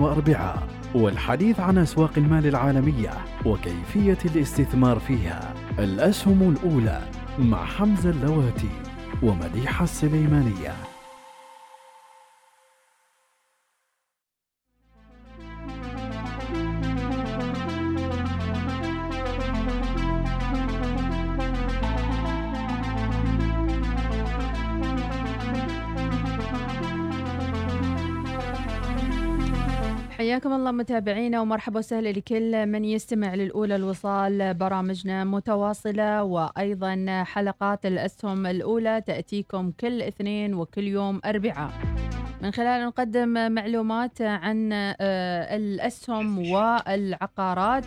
واربعاء والحديث عن أسواق المال العالمية وكيفية الاستثمار فيها. الأسهم الأولى مع حمزة اللواتي ومديحة السليمانية. حياكم الله متابعينا ومرحبا وسهلا لكل من يستمع للأولى الوصال برامجنا متواصلة وأيضا حلقات الأسهم الأولى تأتيكم كل اثنين وكل يوم أربعاء من خلال نقدم معلومات عن آه، الأسهم والعقارات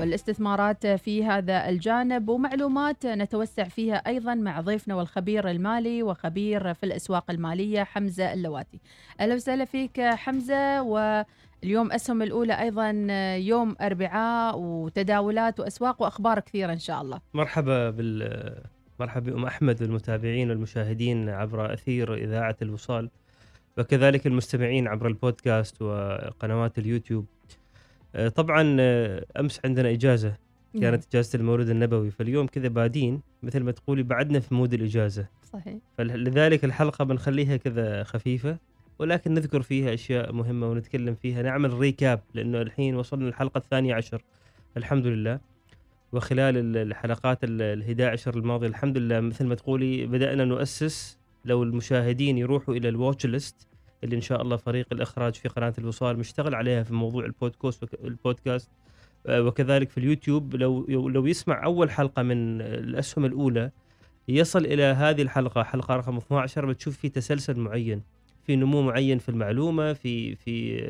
والاستثمارات في هذا الجانب ومعلومات نتوسع فيها أيضا مع ضيفنا والخبير المالي وخبير في الأسواق المالية حمزة اللواتي. أهلا وسهلا فيك حمزة واليوم أسهم الأولى أيضا يوم أربعاء وتداولات وأسواق وأخبار كثيرة إن شاء الله. مرحبا بال مرحبا بأم أحمد والمتابعين والمشاهدين عبر أثير إذاعة الوصال وكذلك المستمعين عبر البودكاست وقنوات اليوتيوب آه، طبعا آه، أمس عندنا إجازة نعم. كانت إجازة المولد النبوي فاليوم كذا بادين مثل ما تقولي بعدنا في مود الإجازة صحيح. فلذلك الحلقة بنخليها كذا خفيفة ولكن نذكر فيها أشياء مهمة ونتكلم فيها نعمل recap لأنه الحين وصلنا الحلقة الثانية عشر. الحمد لله. وخلال ال- الحلقات ال 11 الماضية الحمد لله مثل ما تقولي بدأنا نؤسس لو المشاهدين يروحوا إلى ال watch list اللي إن شاء الله فريق الإخراج في قناة الوصال مشتغل عليها في موضوع البودكاست البودكاست آه، وكذلك في اليوتيوب لو لو يسمع أول حلقة من الأسهم الأولى يصل إلى هذه الحلقة حلقة رقم 12 بتشوف في تسلسل معين. في نمو معين في المعلومة في في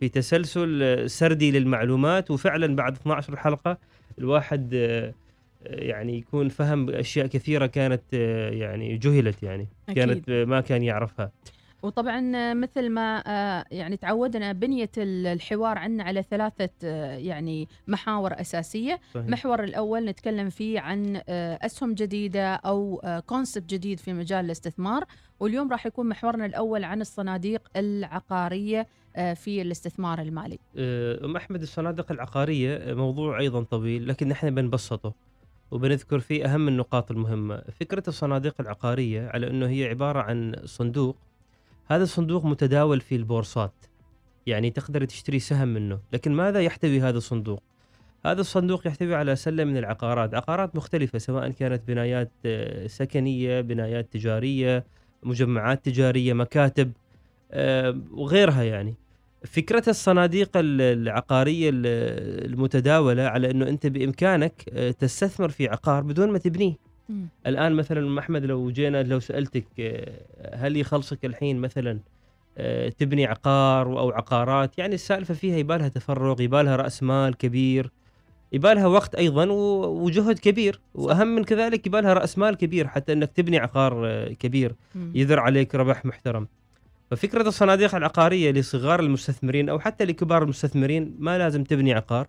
في تسلسل سردي للمعلومات. وفعلا بعد 12 حلقة الواحد آه، يعني يكون فهم أشياء كثيرة كانت آه، يعني جهلت يعني. أكيد. كانت ما كان يعرفها. وطبعا مثل ما آه، يعني تعودنا بنية الحوار عندنا على ثلاثة آه، يعني محاور أساسية. صحيح. المحور الأول نتكلم فيه عن آه، أسهم جديدة أو كونسبت جديد في مجال الاستثمار. واليوم راح يكون محورنا الأول عن الصناديق العقارية آه، في الاستثمار المالي. أم أحمد الصناديق العقارية موضوع أيضا طويل لكن نحن بنبسطه وبنذكر فيه أهم النقاط المهمة. فكرة الصناديق العقارية على أنه هي عبارة عن صندوق هذا الصندوق متداول في البورصات. يعني تقدر تشتري سهم منه لكن ماذا يحتوي هذا الصندوق؟ هذا الصندوق يحتوي على سلة من العقارات عقارات مختلفة سواء كانت بنايات آه، سكنية بنايات تجارية مجمعات تجارية مكاتب آه، وغيرها يعني. فكرة الصناديق ال- العقارية ال- المتداولة على أنه أنت بإمكانك آه، تستثمر في عقار بدون ما تبنيه. الآن مثلا أم أحمد لو جينا لو سألتك آه، هل يخلصك الحين مثلا آه، تبني عقار أو عقارات؟ يعني السالفة فيها يبالها تفرغ يبالها رأس مال كبير يبالها وقت أيضا و- وجهد كبير. وأهم من كذلك يبالها رأس مال كبير حتى أنك تبني عقار آه، كبير. مم. يذر عليك ربح محترم. ففكرة الصناديق العقارية لصغار المستثمرين أو حتى لكبار المستثمرين ما لازم تبني عقار.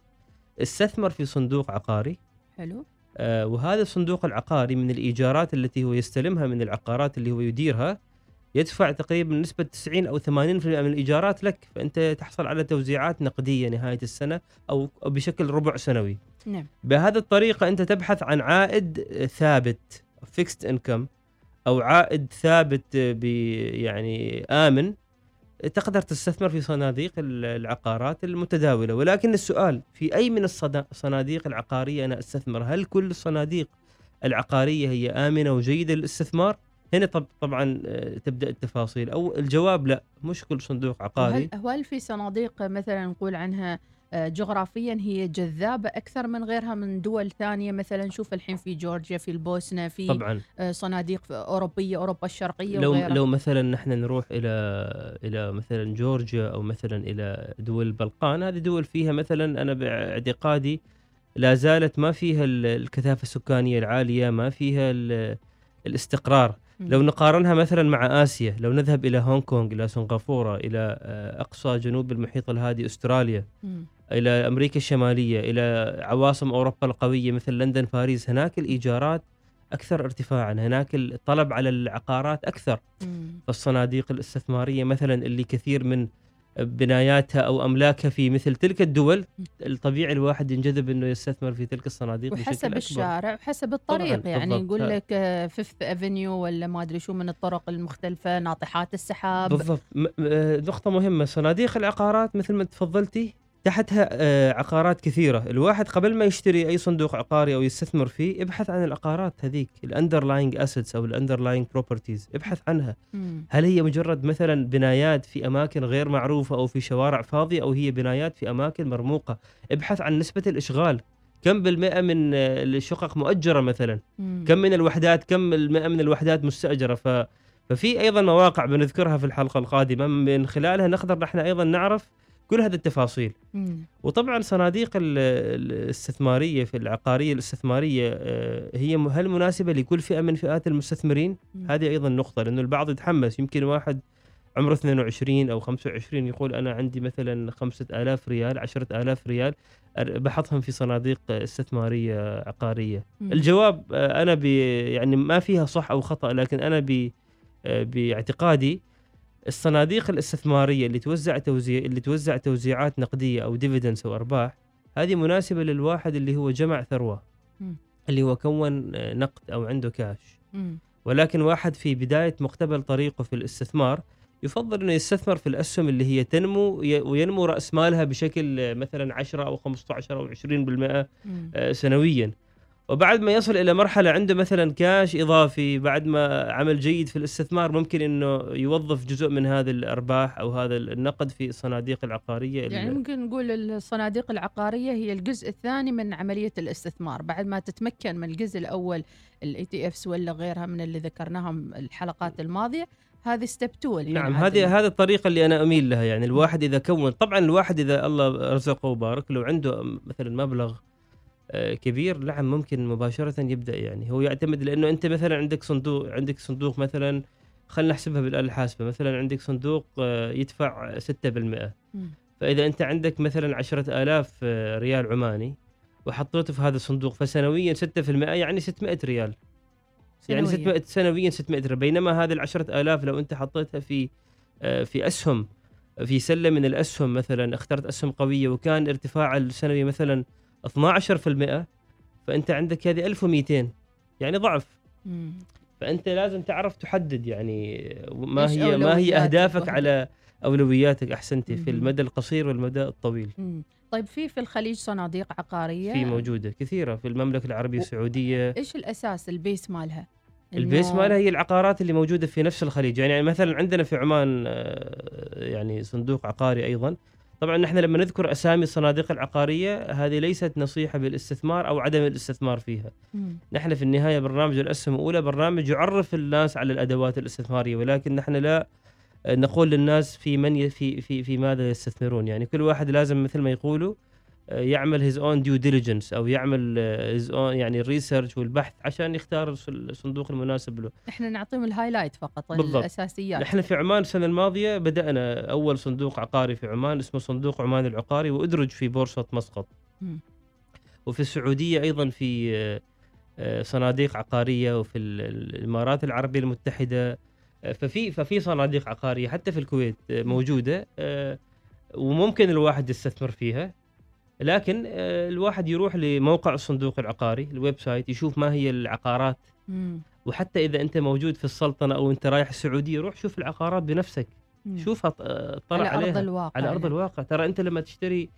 استثمر في صندوق عقاري. حلو. وهذا الصندوق العقاري من الإيجارات التي هو يستلمها من العقارات اللي هو يديرها يدفع تقريبا نسبة 90 أو 80% من الإيجارات لك فأنت تحصل على توزيعات نقدية نهاية السنة أو بشكل ربع سنوي. نعم. بهذه الطريقة أنت تبحث عن عائد ثابت فيكست انكم أو عائد ثابت ب يعني آمن تقدر تستثمر في صناديق ال- العقارات المتداولة. ولكن السؤال في أي من الصناديق العقارية أنا أستثمر؟ هل كل الصناديق العقارية هي آمنة وجيدة للاستثمار؟ هنا طب طبعا آه، تبدأ التفاصيل. أو الجواب لا مش كل صندوق عقاري. وهل, وهل في صناديق مثلا نقول عنها جغرافيا هي جذابة أكثر من غيرها من دول ثانية. مثلا شوف الحين في جورجيا في البوسنة في طبعا. آه، صناديق أوروبية أوروبا الشرقية لو وغيرها. لو مثلا نحن نروح إلى إلى مثلا جورجيا أو مثلا إلى دول البلقان هذه دول فيها مثلا أنا باعتقادي لا زالت ما فيها ال- الكثافة السكانية العالية ما فيها ال- الاستقرار. لو نقارنها مثلا مع آسيا لو نذهب إلى هونغ كونغ إلى سنغافورة إلى آه، أقصى جنوب المحيط الهادي أستراليا مم. إلى أمريكا الشمالية إلى عواصم أوروبا القوية مثل لندن باريس. هناك الإيجارات أكثر ارتفاعا هناك الطلب على العقارات أكثر. مم. فالصناديق الاستثمارية مثلا اللي كثير من بناياتها أو أملاكها في مثل تلك الدول الطبيعي الواحد ينجذب إنه يستثمر في تلك الصناديق وحسب الشارع وحسب الطريق. طبعاً، يعني. يقول لك Fifth Avenue ولا ما أدري شو من الطرق المختلفة ناطحات السحاب. بالضبط. آه، نقطة مهمة. صناديق العقارات مثل ما تفضلتي تحتها آه، عقارات كثيرة. الواحد قبل ما يشتري أي صندوق عقاري أو يستثمر فيه ابحث عن العقارات هذيك ال underlying assets أو ال underlying properties ابحث عنها. مم. هل هي مجرد مثلا بنايات في أماكن غير معروفة أو في شوارع فاضية أو هي بنايات في أماكن مرموقة؟ ابحث عن نسبة الإشغال. كم بالمئة من آه، الشقق مؤجرة مثلا؟ مم. كم من الوحدات كم المئة من الوحدات مستأجرة؟ ف ففي أيضا مواقع بنذكرها في الحلقة القادمة. من خلالها نقدر نحن أيضا نعرف كل هذه التفاصيل مم. وطبعا صناديق ال- الاستثمارية في العقارية الاستثمارية آه، هي هل مناسبة لكل فئة من فئات المستثمرين مم. هذه أيضا نقطة لأنه البعض يتحمس يمكن واحد عمره 22 أو 25 يقول أنا عندي مثلا 5000 ريال 10000 ريال بحطهم في صناديق استثمارية عقارية مم. الجواب آه، أنا ب يعني ما فيها صح أو خطأ لكن أنا ب آه، باعتقادي الصناديق الاستثمارية اللي توزع توزيع اللي توزع توزيعات نقدية أو ديفيدنس أو أرباح هذه مناسبة للواحد اللي هو جمع ثروة. اللي هو كون آه، نقد أو عنده كاش. ولكن واحد في بداية مقتبل طريقه في الاستثمار يفضل إنه يستثمر في الأسهم اللي هي تنمو وينمو رأس مالها بشكل آه، مثلا 10 أو 15 أو 20% مم. آه، سنويا وبعد ما يصل إلى مرحلة عنده مثلا كاش إضافي بعد ما عمل جيد في الاستثمار ممكن إنه يوظف جزء من هذه الأرباح أو هذا النقد في الصناديق العقارية ال- يعني ممكن نقول الصناديق العقارية هي الجزء الثاني من عملية الاستثمار. بعد ما تتمكن من الجزء الأول ال ETFs ولا غيرها من اللي ذكرناهم الحلقات الماضية هذه step 2 نعم هذه هذه الطريقة اللي أنا أميل لها. يعني الواحد إذا كون طبعا الواحد إذا الله رزقه وبارك لو عنده مثلا مبلغ كبير نعم ممكن مباشرة يبدأ يعني. هو يعتمد لأنه أنت مثلا عندك صندوق عندك صندوق مثلا خلينا نحسبها بالآلة الحاسبة مثلا عندك صندوق آه، يدفع 6% فإذا أنت عندك مثلا 10000 آه، ريال عماني وحطيته في هذا الصندوق فسنويا 6% يعني 600 ريال. يعني 600 سنويا 600 ريال. بينما هذه ال 10000 لو أنت حطيتها في آه، في أسهم في سلة من الأسهم مثلا اخترت أسهم قوية وكان ارتفاع السنوي مثلا 12% فأنت عندك هذه 1200 يعني ضعف مم. فأنت لازم تعرف تحدد يعني ما هي ما هي أهدافك. على أولوياتك احسنتي في. المدى القصير والمدى الطويل مم. طيب في في الخليج صناديق عقارية في موجودة كثيرة في المملكة العربية السعودية إيش الأساس ال base مالها؟ ال base مالها هي العقارات اللي موجودة في نفس الخليج يعني مثلا عندنا في عمان آه، يعني صندوق عقاري أيضا طبعا نحن لما نذكر أسامي الصناديق العقارية هذه ليست نصيحة بالاستثمار أو عدم الاستثمار فيها مم. نحن في النهاية برنامج الأسهم الأولى برنامج يعرف الناس على الأدوات الاستثمارية ولكن نحن لا نقول للناس في من في في في ماذا يستثمرون يعني كل واحد لازم مثل ما يقولوا يعمل his own due diligence أو يعمل his own يعني ال research والبحث عشان يختار الص- الصندوق المناسب له. إحنا نعطيهم ال highlight فقط بالضبط. الأساسيات. نحن في عمان السنة الماضية بدأنا أول صندوق عقاري في عمان اسمه صندوق عمان العقاري وأدرج في بورصة مسقط. وفي السعودية أيضا في آه، آه، صناديق عقارية وفي ال- ال- الإمارات العربية المتحدة. آه، ففي ففي صناديق عقارية حتى في الكويت آه، موجودة آه، وممكن الواحد يستثمر فيها. لكن آه، الواحد يروح لموقع الصندوق العقاري ال website يشوف ما هي العقارات مم. وحتى إذا أنت موجود في السلطنة أو أنت رايح السعودية روح شوف العقارات بنفسك مم. شوفها اطلع على عليها ارض الواقع على أرض يعني. الواقع ترى أنت لما تشتري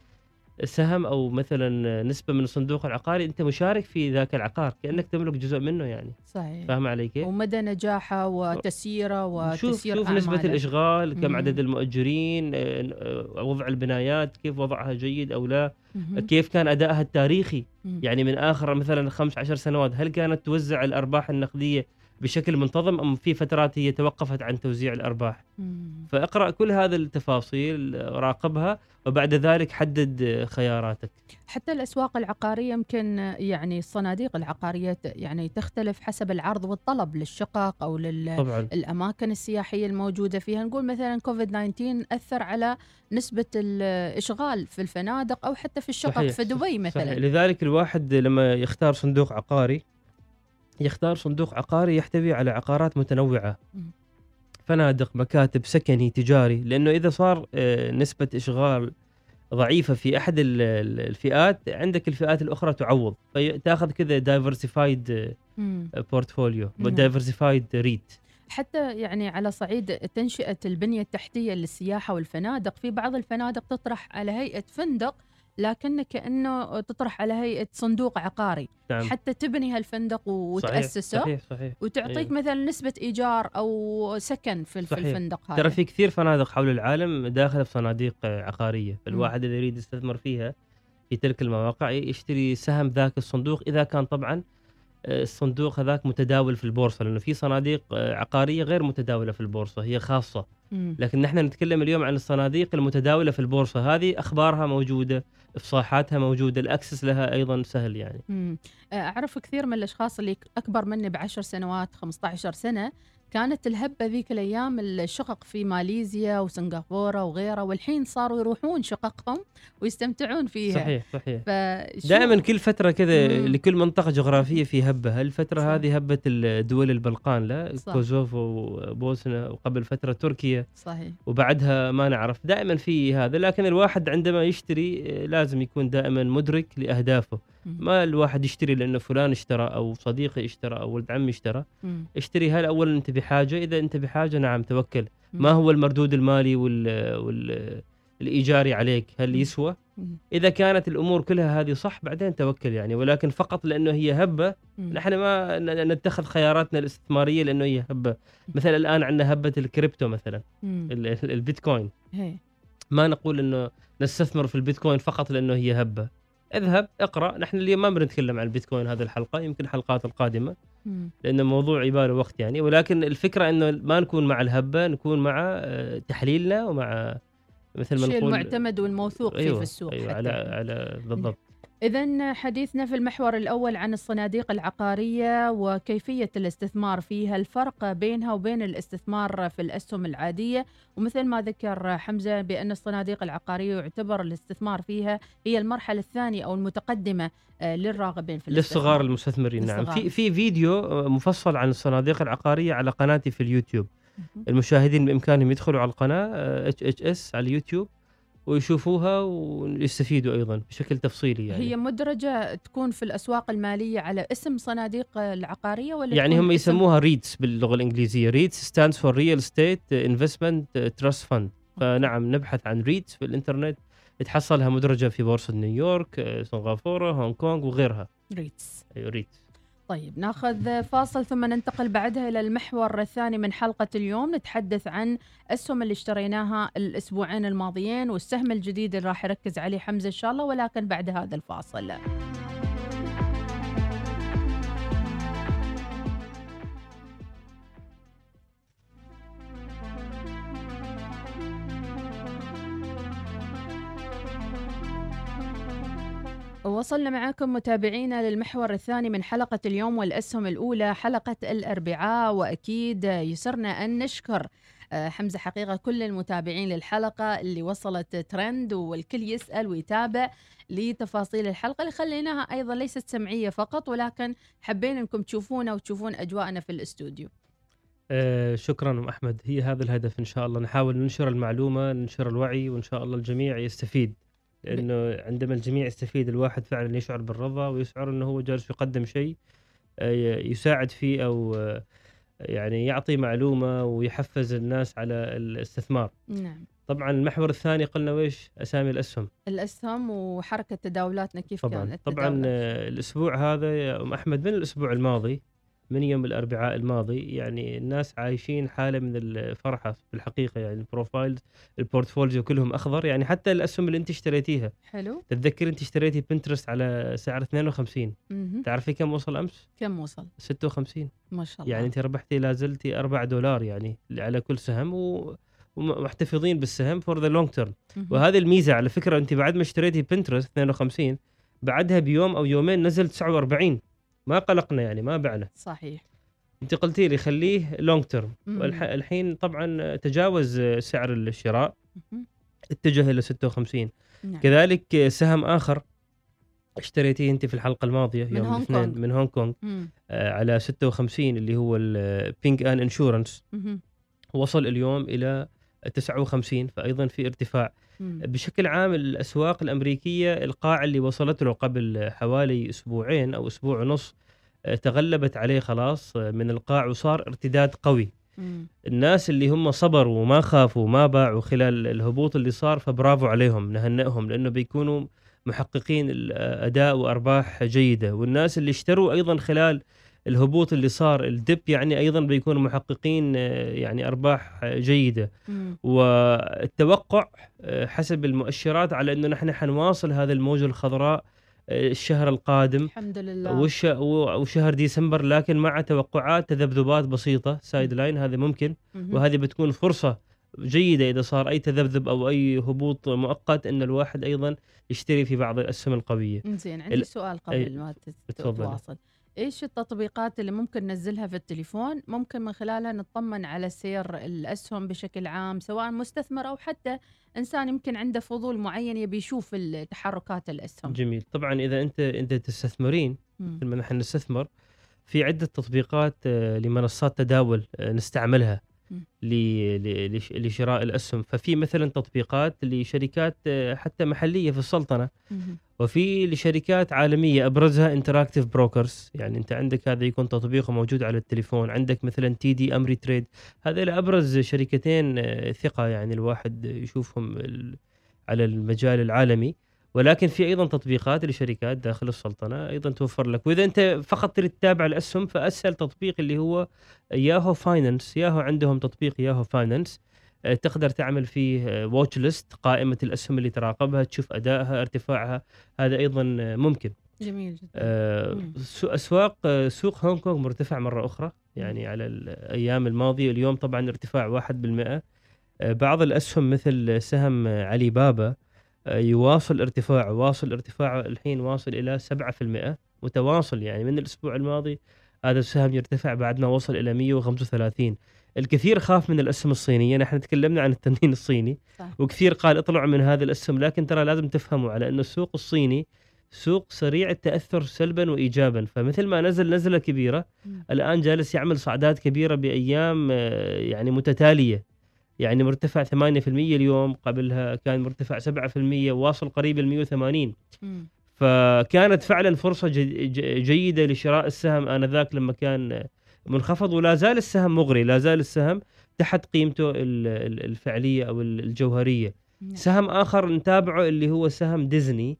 سهم أو مثلا نسبة من الصندوق العقاري أنت مشارك في ذاك العقار كأنك تملك جزء منه يعني صحيح فاهم علي كيف؟ ومدى نجاحه وتسييره شوف وتسيير شوف نسبة أعماله. الإشغال كم مم. عدد المؤجرين آه، وضع البنايات كيف وضعها جيد أو لا مهم. كيف كان أدائها التاريخي مم. يعني من آخر مثلا خمس عشر سنوات هل كانت توزع الأرباح النقدية بشكل منتظم أم في فترات هي توقفت عن توزيع الأرباح. مم. فأقرأ كل هذه التفاصيل راقبها وبعد ذلك حدد خياراتك. حتى الأسواق العقارية يمكن يعني الصناديق العقارية ت- يعني تختلف حسب العرض والطلب للشقق أو طبعا. للأماكن السياحية الموجودة فيها. نقول مثلا كوفيد 19 أثر على نسبة الإشغال في الفنادق أو حتى في الشقق صحيح، في دبي مثلا. صحيح. لذلك الواحد لما يختار صندوق عقاري يختار صندوق عقاري يحتوي على عقارات متنوعة مم. فنادق مكاتب سكني تجاري لأنه إذا صار آه، نسبة إشغال ضعيفة في ال- الفئات عندك الفئات الأخرى تعوض فتاخذ كذا diversified. portfolio. diversified REIT حتى يعني على صعيد تنشئة البنية التحتية للسياحة والفنادق في بعض الفنادق تطرح على هيئة فندق لكن كأنه تطرح على هيئة صندوق عقاري. نعم. حتى تبني هالفندق وتأسسه صحيح صحيح وتعطيك أيوة. مثلا نسبة إيجار أو سكن في, في صحيح. الفندق هذا. ترى في كثير فنادق حول العالم داخلة في صناديق آه، عقاريه، فالواحد اللي يريد يستثمر فيها في تلك المواقع يشتري سهم ذاك الصندوق إذا كان طبعا آه، الصندوق هذاك متداول في البورصة لأنه في صناديق آه، عقارية غير متداولة في البورصة هي خاصة،. لكن نحن نتكلم اليوم عن الصناديق المتداولة في البورصة، هذه أخبارها موجودة، إفصاحاتها موجودة، الأكسس لها أيضا سهل يعني. مم. أعرف كثير من الأشخاص اللي أكبر مني بعشر سنوات 15 سنة كانت الهبة ذيك الأيام الشقق في ماليزيا وسنغافورة وغيرها والحين صاروا يروحون شققهم ويستمتعون فيها صحيح صحيح. دائما كل فترة كذا. لكل منطقة جغرافية في هبة، هالفترة صح. هذه هبة الدول البلقان لا صح. كوزوفو وبوسنا وقبل فترة تركيا صحيح وبعدها ما نعرف دائما في هذا لكن الواحد عندما يشتري آه، لازم يكون دائما مدرك لأهدافه. ما الواحد يشتري لأنه فلان اشترى أو صديقي اشترى أو ولد عمي اشترى. اشتري هل أولا أنت بحاجة إذا أنت بحاجة نعم توكل. ما هو المردود المالي وال, وال الإيجاري عليك هل. يسوى. إذا كانت الأمور كلها هذه صح بعدين توكل يعني ولكن فقط لأنه هي هبة. نحن ما نتخذ خياراتنا الاستثمارية لأنه هي هبة مثلا الآن عندنا هبة الكريبتو مثلا البيتكوين. ما نقول إنه نستثمر في البيتكوين فقط لأنه هي هبة اذهب اقرأ نحن اليوم ما بنتكلم عن البيتكوين هذه الحلقة يمكن الحلقات القادمة. لأن الموضوع يباله وقت يعني ولكن الفكرة إنه ما نكون مع الهبة نكون مع آه، تحليلنا ومع مثل ما نقول المعتمد والموثوق فيه في السوق أيوة حتى. على على بالضبط إذا حديثنا في المحور الأول عن الصناديق العقارية وكيفية الاستثمار فيها الفرق بينها وبين الاستثمار في الأسهم العادية. ومثل ما ذكر حمزة بأن الصناديق العقارية يعتبر الاستثمار فيها هي المرحلة الثانية أو المتقدمة آه، للراغبين في الاستثمار. للصغار المستثمرين نعم. في في فيديو آه، مفصل عن الصناديق العقارية على قناتي في اليوتيوب. المشاهدين بإمكانهم يدخلوا على القناة HHS على اليوتيوب. ويشوفوها ويستفيدوا أيضا بشكل تفصيلي يعني. هي مدرجة تكون في الأسواق المالية على اسم صناديق العقارية ولا يعني هم يسموها REITs باللغة الإنجليزية. REITs stands for real estate investment trust fund فنعم نبحث عن REITs في الإنترنت. تحصلها مدرجة في بورصة نيويورك آه، سنغافورة هونغ كونغ وغيرها. REITs أيوه REITs طيب ناخذ فاصل ثم ننتقل بعدها إلى المحور الثاني من حلقة اليوم نتحدث عن أسهم اللي اشتريناها الأسبوعين الماضيين والسهم الجديد اللي راح يركز عليه حمزة إن شاء الله ولكن بعد هذا الفاصل. وصلنا معكم متابعينا للمحور الثاني من حلقة اليوم والأسهم الأولى حلقة الأربعاء. وأكيد يسرنا أن نشكر آه، حمزة حقيقة كل المتابعين للحلقة اللي وصلت ترند والكل يسأل ويتابع لتفاصيل الحلقة اللي خليناها أيضا ليست سمعية فقط ولكن حبينا أنكم تشوفونا وتشوفون أجواءنا في الاستوديو. آه شكرا أم أحمد. هي هذا الهدف إن شاء الله. نحاول ننشر المعلومة ننشر الوعي وإن شاء الله الجميع يستفيد. لأنه عندما الجميع يستفيد الواحد فعلا يشعر بالرضا ويشعر إنه هو جالس يقدم شيء آه، يساعد فيه أو آه، يعني يعطي معلومة ويحفز الناس على الاستثمار. نعم. طبعا المحور الثاني قلنا ويش أسامي الأسهم. الأسهم وحركة تداولاتنا كيف طبعا. كانت طبعا التداولات؟ آه، الأسبوع هذا يا أم أحمد من الأسبوع الماضي من يوم الأربعاء الماضي يعني الناس عايشين حالة من الفرحة في الحقيقة يعني البروفايل ال portfolio كلهم أخضر يعني حتى الأسهم اللي أنت اشتريتيها. حلو. تتذكر أنت اشتريتي Pinterest على سعر 52 مهم. تعرفي كم وصل أمس؟ كم وصل؟ 56 ما شاء الله. يعني أنت ربحتي لا زلتي 4 دولار يعني على كل سهم و ومحتفظين بالسهم for the long term. وهذه الميزة على فكرة أنت بعد ما اشتريتي Pinterest 52 بعدها بيوم أو يومين نزل 49 ما قلقنا يعني ما بعنا صحيح انت قلتي لي خليه long term مم. والحين طبعا تجاوز سعر الشراء مهم. اتجه إلى 56 نعم. كذلك سهم آخر اشتريتيه انت في الحلقة الماضية من يوم هونغ الاثنين كونغ. من هونغ كونغ مم. آه، على 56 اللي هو ال Ping An Insurance. وصل اليوم إلى 59 فايضا في ارتفاع مم. بشكل عام الأسواق الأمريكية القاع اللي وصلت له قبل حوالي أسبوعين أو أسبوع ونص آه، تغلبت عليه خلاص آه، من القاع وصار ارتداد قوي. الناس اللي هم صبروا وما خافوا وما باعوا خلال الهبوط اللي صار فبرافو عليهم نهنئهم لأنه بيكونوا محققين الأداء وأرباح جيدة. والناس اللي اشتروا أيضا خلال الهبوط اللي صار الدب يعني أيضا بيكونوا محققين آه، يعني أرباح جيدة مم. والتوقع آه، حسب المؤشرات على إنه نحن حنواصل هذه الموجه الخضراء آه، الشهر القادم الحمد لله وش وشهر ديسمبر لكن مع توقعات تذبذبات بسيطة sideline هذا ممكن مهم. وهذه بتكون فرصة جيدة إذا صار أي تذبذب أو أي هبوط مؤقت إن الواحد أيضا يشتري في بعض الأسهم القوية زين عندي ال- سؤال قبل ما تت- تفضلي. تواصل إيش التطبيقات اللي ممكن ننزلها في التليفون؟ ممكن من خلالها نطمن على سير الأسهم بشكل عام سواء مستثمر أو حتى إنسان يمكن عنده فضول معين يبي يشوف تحركات الأسهم. جميل. طبعا إذا أنت أنت تستثمرين مم. لما نحن نستثمر في عدة تطبيقات آه، لمنصات تداول آه، نستعملها. لشراء الأسهم. ففي مثلا تطبيقات لشركات آه، حتى محلية في السلطنة. وفي لشركات عالمية أبرزها Interactive Brokers يعني أنت عندك هذا يكون تطبيقه موجود على التليفون. عندك مثلا TD Ameritrade هذا أبرز شركتين آه، ثقة. يعني الواحد يشوفهم على المجال العالمي. ولكن في أيضا تطبيقات لشركات داخل السلطنة أيضا توفر لك. وإذا أنت فقط تريد تتابع الأسهم فأسهل تطبيق اللي هو Yahoo Finance. Yahoo عندهم تطبيق Yahoo Finance. آه، تقدر تعمل فيه watch list قائمة الأسهم اللي تراقبها تشوف أدائها ارتفاعها. هذا أيضا آه، ممكن. جميل جدا. آه، أسواق آه، سوق هونغ كونغ مرتفع مرة أخرى يعني على الأيام الماضية. اليوم طبعا ارتفاع 1% آه، بعض الأسهم مثل سهم آه، علي بابا آه، يواصل ارتفاعه واصل ارتفاعه الحين واصل إلى 7% متواصل يعني من الأسبوع الماضي هذا السهم يرتفع بعد ما وصل إلى 135 الكثير خاف من الأسهم الصينيه نحن تكلمنا عن التمرين الصيني صح. وكثير قال اطلعوا من هذا الأسهم لكن ترى لازم تفهموا على إنه السوق الصيني سوق سريع التأثر سلبا وايجابا فمثل ما نزل نزلة كبيرة مم. الآن جالس يعمل صعدات كبيرة بأيام آه، يعني متتالية يعني مرتفع 8% اليوم قبلها كان مرتفع 7% واصل قريب ال 180 مم. فكانت فعلا فرصة ج- ج- جيدة لشراء السهم آنذاك لما كان منخفض ولا زال السهم مغري لا زال السهم تحت قيمته ال- ال- الفعلية أو ال- الجوهرية نعم. سهم آخر نتابعه اللي هو سهم ديزني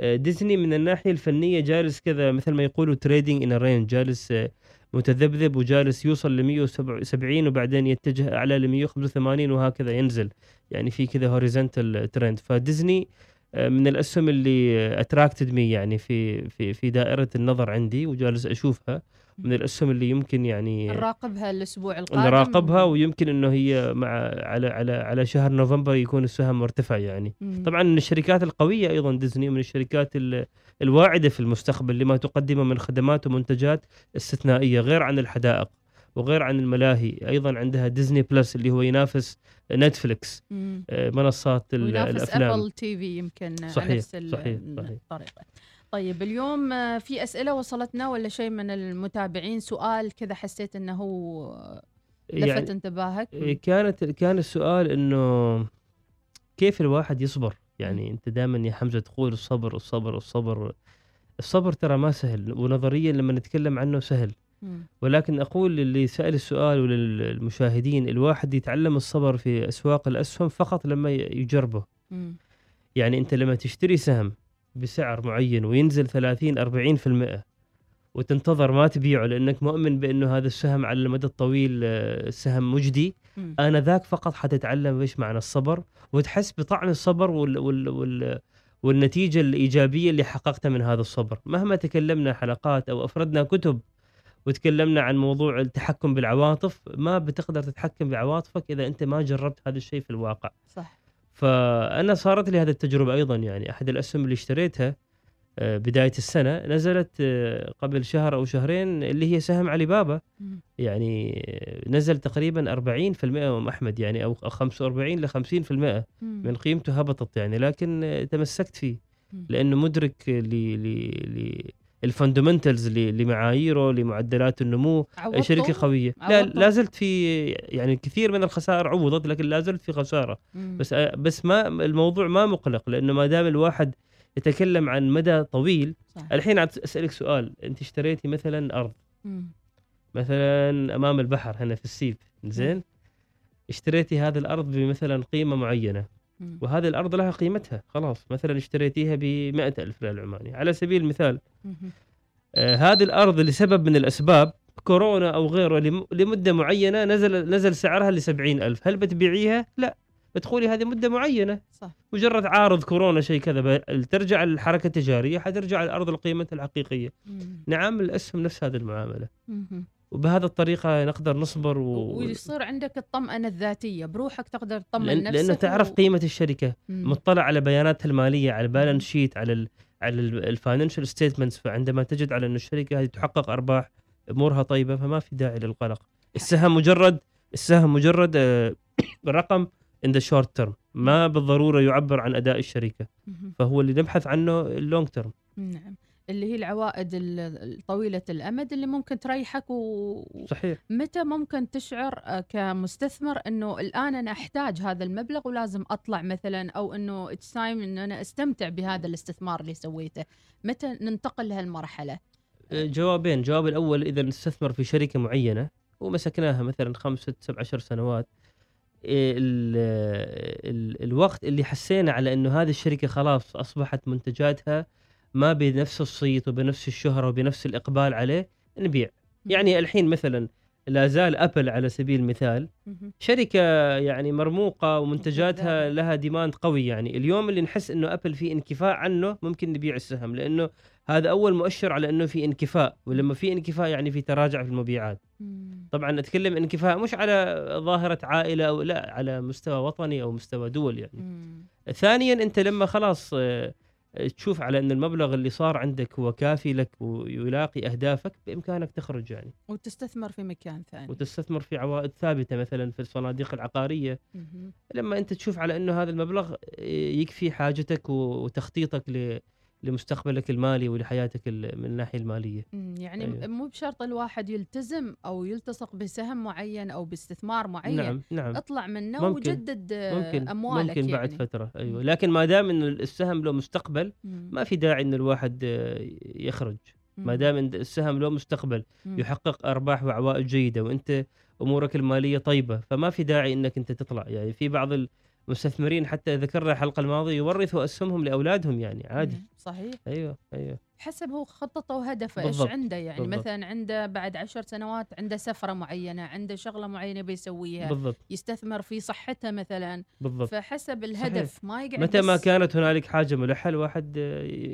آه، ديزني من الناحية الفنية جالس كذا مثل ما يقولوا trading in range جالس آه، متذبذب وجالس يوصل ل 170 وبعدين يتجه أعلى ل 185 وهكذا ينزل. يعني في كذا horizontal trend فديزني آه، من الأسهم اللي attracted me يعني في في في دائرة النظر عندي وجالس أشوفها. من الأسهم اللي يمكن يعني نراقبها الأسبوع القادم نراقبها ويمكن إنه هي مع على على على شهر نوفمبر يكون السهم مرتفع يعني مم. طبعا من الشركات القوية أيضا ديزني من الشركات ال- الواعدة في المستقبل لما تقدمه من خدمات ومنتجات استثنائية غير عن الحدائق وغير عن الملاهي أيضا عندها Disney Plus اللي هو ينافس Netflix مم. آه، منصات ال- وينافس الأفلام Apple TV يمكن صحيح، على نفس صحيح، صحيح. طيب اليوم آه، في أسئلة وصلتنا ولا شيء من المتابعين؟ سؤال كذا حسيت إنه هو لفت يعني انتباهك؟ إيه، كانت كان السؤال إنه كيف الواحد يصبر؟ يعني أنت دائما يا حمزة تقول الصبر الصبر الصبر. الصبر ترى ما سهل ونظريا لما نتكلم عنه سهل. ولكن أقول للي سأل السؤال وللمشاهدين الواحد يتعلم الصبر في أسواق الأسهم فقط لما يجربه. يعني أنت لما تشتري سهم بسعر معين وينزل 30 40% وتنتظر ما تبيعه لأنك مؤمن بأنه هذا السهم على المدى الطويل آه، سهم مجدي. أنا ذاك فقط حتتعلم إيش معنى الصبر. وتحس بطعم الصبر وال وال وال والنتيجة الإيجابية اللي حققتها من هذا الصبر. مهما تكلمنا حلقات أو أفردنا كتب وتكلمنا عن موضوع التحكم بالعواطف ما بتقدر تتحكم بعواطفك إذا أنت ما جربت هذا الشيء في الواقع. صح. فأنا صارت لي هذه التجربة أيضا يعني أحد الأسهم اللي اشتريتها آه، بداية السنة نزلت آه، قبل شهر أو شهرين اللي هي سهم علي بابا. يعني آه، نزل تقريبا 40% أم أحمد يعني أو 45 ل 50% مم. من قيمته هبطت يعني لكن تمسكت فيه. لأنه مدرك ل الفندمنتالز لمعاييره لمعدلات النمو؟ شركة قويه لا؟ لا زلت في يعني كثير من الخسائر عوضت لكن لا زلت في خسارة مم. بس بس ما الموضوع ما مقلق لأنه ما دام الواحد يتكلم عن مدى طويل صح. الحين أسألك سؤال أنت اشتريتي مثلا أرض مم. مثلا أمام البحر هنا في السيب زين اشتريتي هذه الأرض بمثلا قيمة معينة مم. وهذه الأرض لها قيمتها. خلاص مثلا اشتريتيها ب ألف ريال عماني. على سبيل المثال. آه هذه الأرض لسبب من الأسباب كورونا أو غيره لم- لمدة معينة نزل نزل سعرها ل ألف. هل بتبيعيها؟ لا. بتقولي هذه مدة معينة. صح. مجرد عارض كورونا شيء كذا ترجع الحركة التجارية حترجع الأرض لقيمتها الحقيقية. مم. نعم الأسهم نفس هذه المعاملة. مم. وبهذه الطريقة نقدر نصبر و... ويصير عندك الطمأنة الذاتية بروحك تقدر تطمن لأن... نفسك لأنه تعرف و... قيمة الشركة. مم. مطلع على بياناتها المالية على ال balance sheet على ال... على ال financial statements. فعندما تجد على إنه الشركة هذه تحقق أرباح أمورها طيبة فما في داعي للقلق. السهم مجرد السهم مجرد آه، رقم in the short term. ما بالضرورة يعبر عن أداء الشركة. فهو اللي نبحث عنه ال long term نعم. اللي هي العوائد ال- طويلة الأمد اللي ممكن تريحك ومتى صحيح. ممكن تشعر آه، كمستثمر أنه الآن أنا أحتاج هذا المبلغ ولازم أطلع مثلا أو أنه it's time أنه أنا أستمتع بهذا الاستثمار اللي سويته. متى ننتقل لهالمرحلة؟ آه، جوابين. الجواب الأول إذا نستثمر في شركة معينة ومسكناها مثلا خمس ست سبع عشر سنوات آه، ال ال الوقت اللي حسينا على إنه هذه الشركة خلاص أصبحت منتجاتها ما بنفس الصيت وبنفس الشهرة وبنفس الإقبال عليه نبيع يعني الحين مثلا لا زال Apple على سبيل المثال. شركة يعني مرموقة ومنتجاتها. لها demand قوي يعني اليوم اللي نحس إنه Apple في انكفاء عنه ممكن نبيع السهم لأنه هذا أول مؤشر على إنه في انكفاء ولما في انكفاء يعني في تراجع في المبيعات. طبعا اتكلم انكفاء مش على ظاهرة عائلة أو لا على مستوى وطني أو مستوى دول يعني. ثانيا أنت لما خلاص تشوف على إن المبلغ اللي صار عندك هو كافي لك ويلاقي أهدافك بإمكانك تخرج يعني. وتستثمر في مكان ثاني. وتستثمر في عوائد ثابتة مثلا في الصناديق العقارية. مهم. لما أنت تشوف على إنه هذا المبلغ يكفي حاجتك وتخطيطك ل- لمستقبلك المالي ولحياتك ال- من الناحية المالية يعني أيوة. أيوه. مو بشرط الواحد يلتزم أو يلتصق بسهم معين أو باستثمار معين نعم نعم اطلع منه ممكن- وجدد ممكن أموالك ممكن بعد يعني. فترة أيوه. لكن ما دام انه السهم له مستقبل مم. ما في داعي انه الواحد آه، يخرج ما مم. دام إن السهم له مستقبل مم. يحقق أرباح وعوائد جيدة وأنت أمورك المالية طيبة فما في داعي إنك أنت تطلع يعني في بعض المستثمرين حتى ذكرنا الحلقة الماضية يورثوا اسهمهم لأولادهم يعني عادي. صحيح. أيوه أيوه. حسب هو خطته وهدفه إيش عنده يعني بالضبط. مثلا عنده بعد عشر سنوات عنده سفرة معينة عنده شغلة معينة بيسويها بالضبط. يستثمر في صحته مثلا. بالضبط. فحسب الهدف ما يقعد متى ما كانت هنالك حاجة ملحة الواحد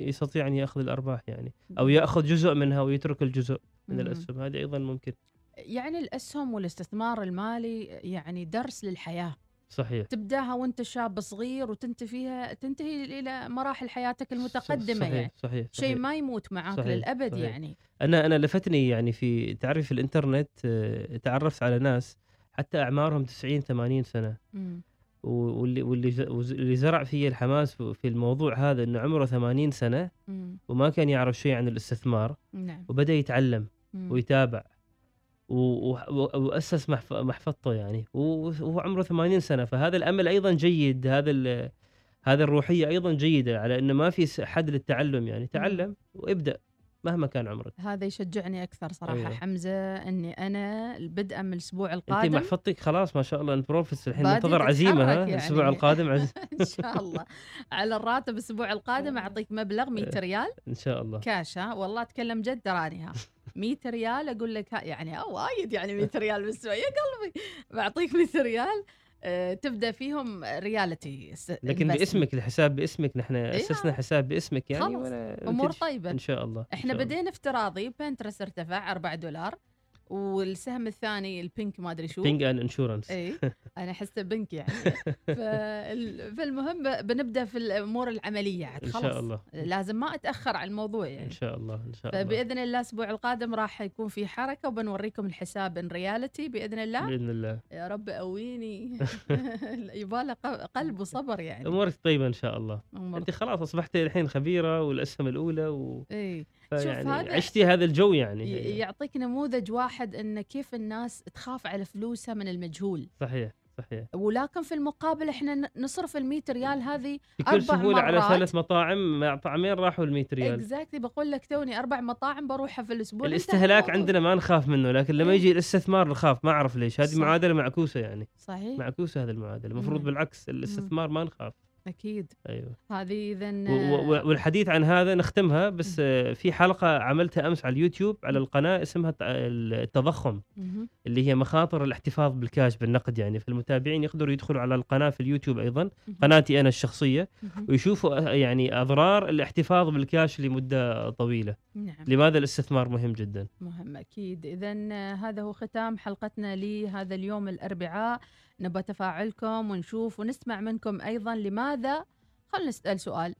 يستطيع أن يأخذ الأرباح يعني أو يأخذ جزء منها ويترك الجزء من. الأسهم. هذا أيضا ممكن. يعني الأسهم والاستثمار المالي يعني درس للحياة. صحيح تبداها وانت شاب صغير وتنتهي فيها تنتهي إلى مراحل حياتك المتقدمة صحيح يعني صحيح, شيء صحيح. ما يموت معاك صحيح، للأبد صحيح. يعني أنا أنا لفتني يعني في تعرف في الإنترنت آه، تعرفت على ناس حتى أعمارهم 90 80 سنة. و- واللي واللي زرع في الحماس في الموضوع هذا إنه عمره 80 سنة. وما كان يعرف شيء عن الاستثمار نعم وبدأ يتعلم. ويتابع وأسس محف- محفظته يعني. وهو عمره 80 سنة. فهذا الأمل أيضا جيد هذا هذا الروحية أيضا جيدة على إنه ما في حد للتعلم يعني. تعلم وابدأ. مهما كان عمرك. هذا يشجعني أكثر صراحة أيوة. حمزة إني أنا بدءا من الأسبوع انت القادم محفظتك خلاص ما شاء الله in profits الحين منتظر عزيمة ها؟ يعني. الأسبوع القادم عز... إن شاء الله. على الراتب الأسبوع القادم أعطيك مبلغ 100 ريال. إن شاء الله. كاش ها؟ والله أتكلم جد تراني ها؟ 100 ريال أقول لك يعني وايد يعني 100 ريال بالأسبوع. يا قلبي بعطيك 100 ريال. تبدأ فيهم reality لكن باسمك الحساب باسمك نحن أسسنا حساب باسمك يعني إيه. أمور طيبة إن شاء الله إحنا. بدينا افتراضي Pinterest ارتفع 4 دولار والسهم الثاني البينك ما أدري شو. Ping An insurance إي أنا أحسه بنك يعني. فال- فالمهم بنبدأ في الأمور العملية. عاد إن خلاص. شاء الله. لازم ما أتأخر على الموضوع يعني. إن شاء الله إن شاء الله. فبإذن الله الأسبوع القادم راح يكون في حركة وبنوريكم الحساب in reality بإذن الله. بإذن الله. يا رب قويني يباله قلب وصبر يعني. أمورك طيبة إن شاء الله. أمور- أنت خلاص أصبحت الحين خبيرة والأسهم الأولى و... إي. يعني هذا- عشتي هذا الجو يعني. يعطيك نموذج واحد إن كيف الناس تخاف على فلوسها من المجهول. صحيح صحيح. ولكن في المقابل إحنا نصرف ال 100 ريال هذه بكل أربع سهوله على مرات. ثلاث مطاعم طعمين راحوا ال 100 ريال. exactly بقول لك توني أربع مطاعم بروحها في الأسبوع. الاستهلاك. عندنا ما نخاف منه لكن لما إيه. يجي الاستثمار نخاف. ما أعرف ليش. هذه. معادلة معكوسة يعني. صحيح. معكوسة هذه المعادلة. المفروض. بالعكس الاستثمار ما نخاف. أكيد. أيوه. هذه اذا و- والحديث عن هذا نختمها بس آه، في حلقة عملتها أمس على اليوتيوب على القناة اسمها الت- التضخم اللي هي مخاطر الاحتفاظ بالكاش بالنقد يعني. فالمتابعين يقدروا يدخلوا على القناة في اليوتيوب أيضا قناتي أنا الشخصية ويشوفوا آه، يعني أضرار الاحتفاظ بالكاش لمدة طويلة. نعم. لماذا الاستثمار مهم جدا؟ مهم أكيد. اذا هذا هو ختام حلقتنا لهذا اليوم الأربعاء. نبى تفاعلكم ونشوف ونسمع منكم أيضا لماذا. خلينا نسأل سؤال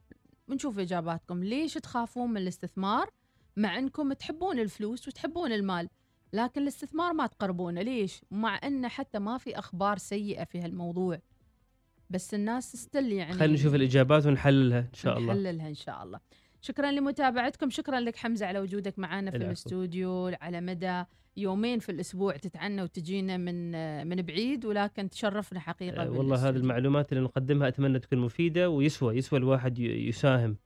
ونشوف إجاباتكم. ليش تخافون من الاستثمار مع أنكم تحبون الفلوس وتحبون المال لكن الاستثمار ما تقربونه؟ ليش؟ مع أن حتى ما في أخبار سيئة في هالموضوع. بس الناس ستيل يعني. خلينا نشوف الإجابات ونحللها إن شاء الله. نحللها إن شاء الله. شكرا لمتابعتكم شكرا لك حمزة على وجودك معنا في العفو. الاستوديو على مدى يومين في الأسبوع تتعنا وتجينا من من بعيد ولكن تشرفنا حقيقة آه، والله هذه. المعلومات اللي نقدمها أتمنى تكون مفيدة ويسوى يسوى الواحد يساهم.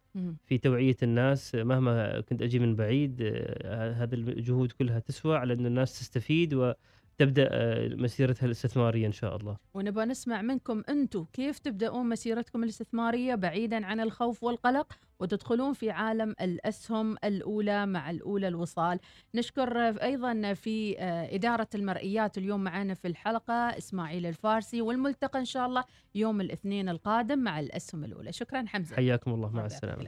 في توعية الناس مهما كنت أجي من بعيد آه، هذه الجهود كلها تسوى على انه الناس تستفيد وتبدا آه، مسيرتها الاستثمارية إن شاء الله. ونبغى نسمع منكم أنتم كيف تبدأون مسيرتكم الاستثمارية بعيدا عن الخوف والقلق وتدخلون في عالم الأسهم الأولى مع الأولى الوصال. نشكر أيضا في آه، إدارة المرئيات اليوم معنا في الحلقة إسماعيل الفارسي والملتقى إن شاء الله يوم الاثنين القادم مع الأسهم الأولى. شكرا حمزة. حياكم الله. مع السلامة.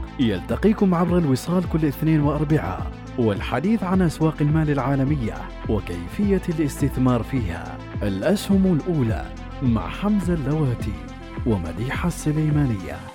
يلتقيكم عبر الوصال كل اثنين وأربعاء والحديث عن أسواق المال العالمية وكيفية الاستثمار فيها. الأسهم الأولى مع حمزة اللواتي ومديحة السليمانية.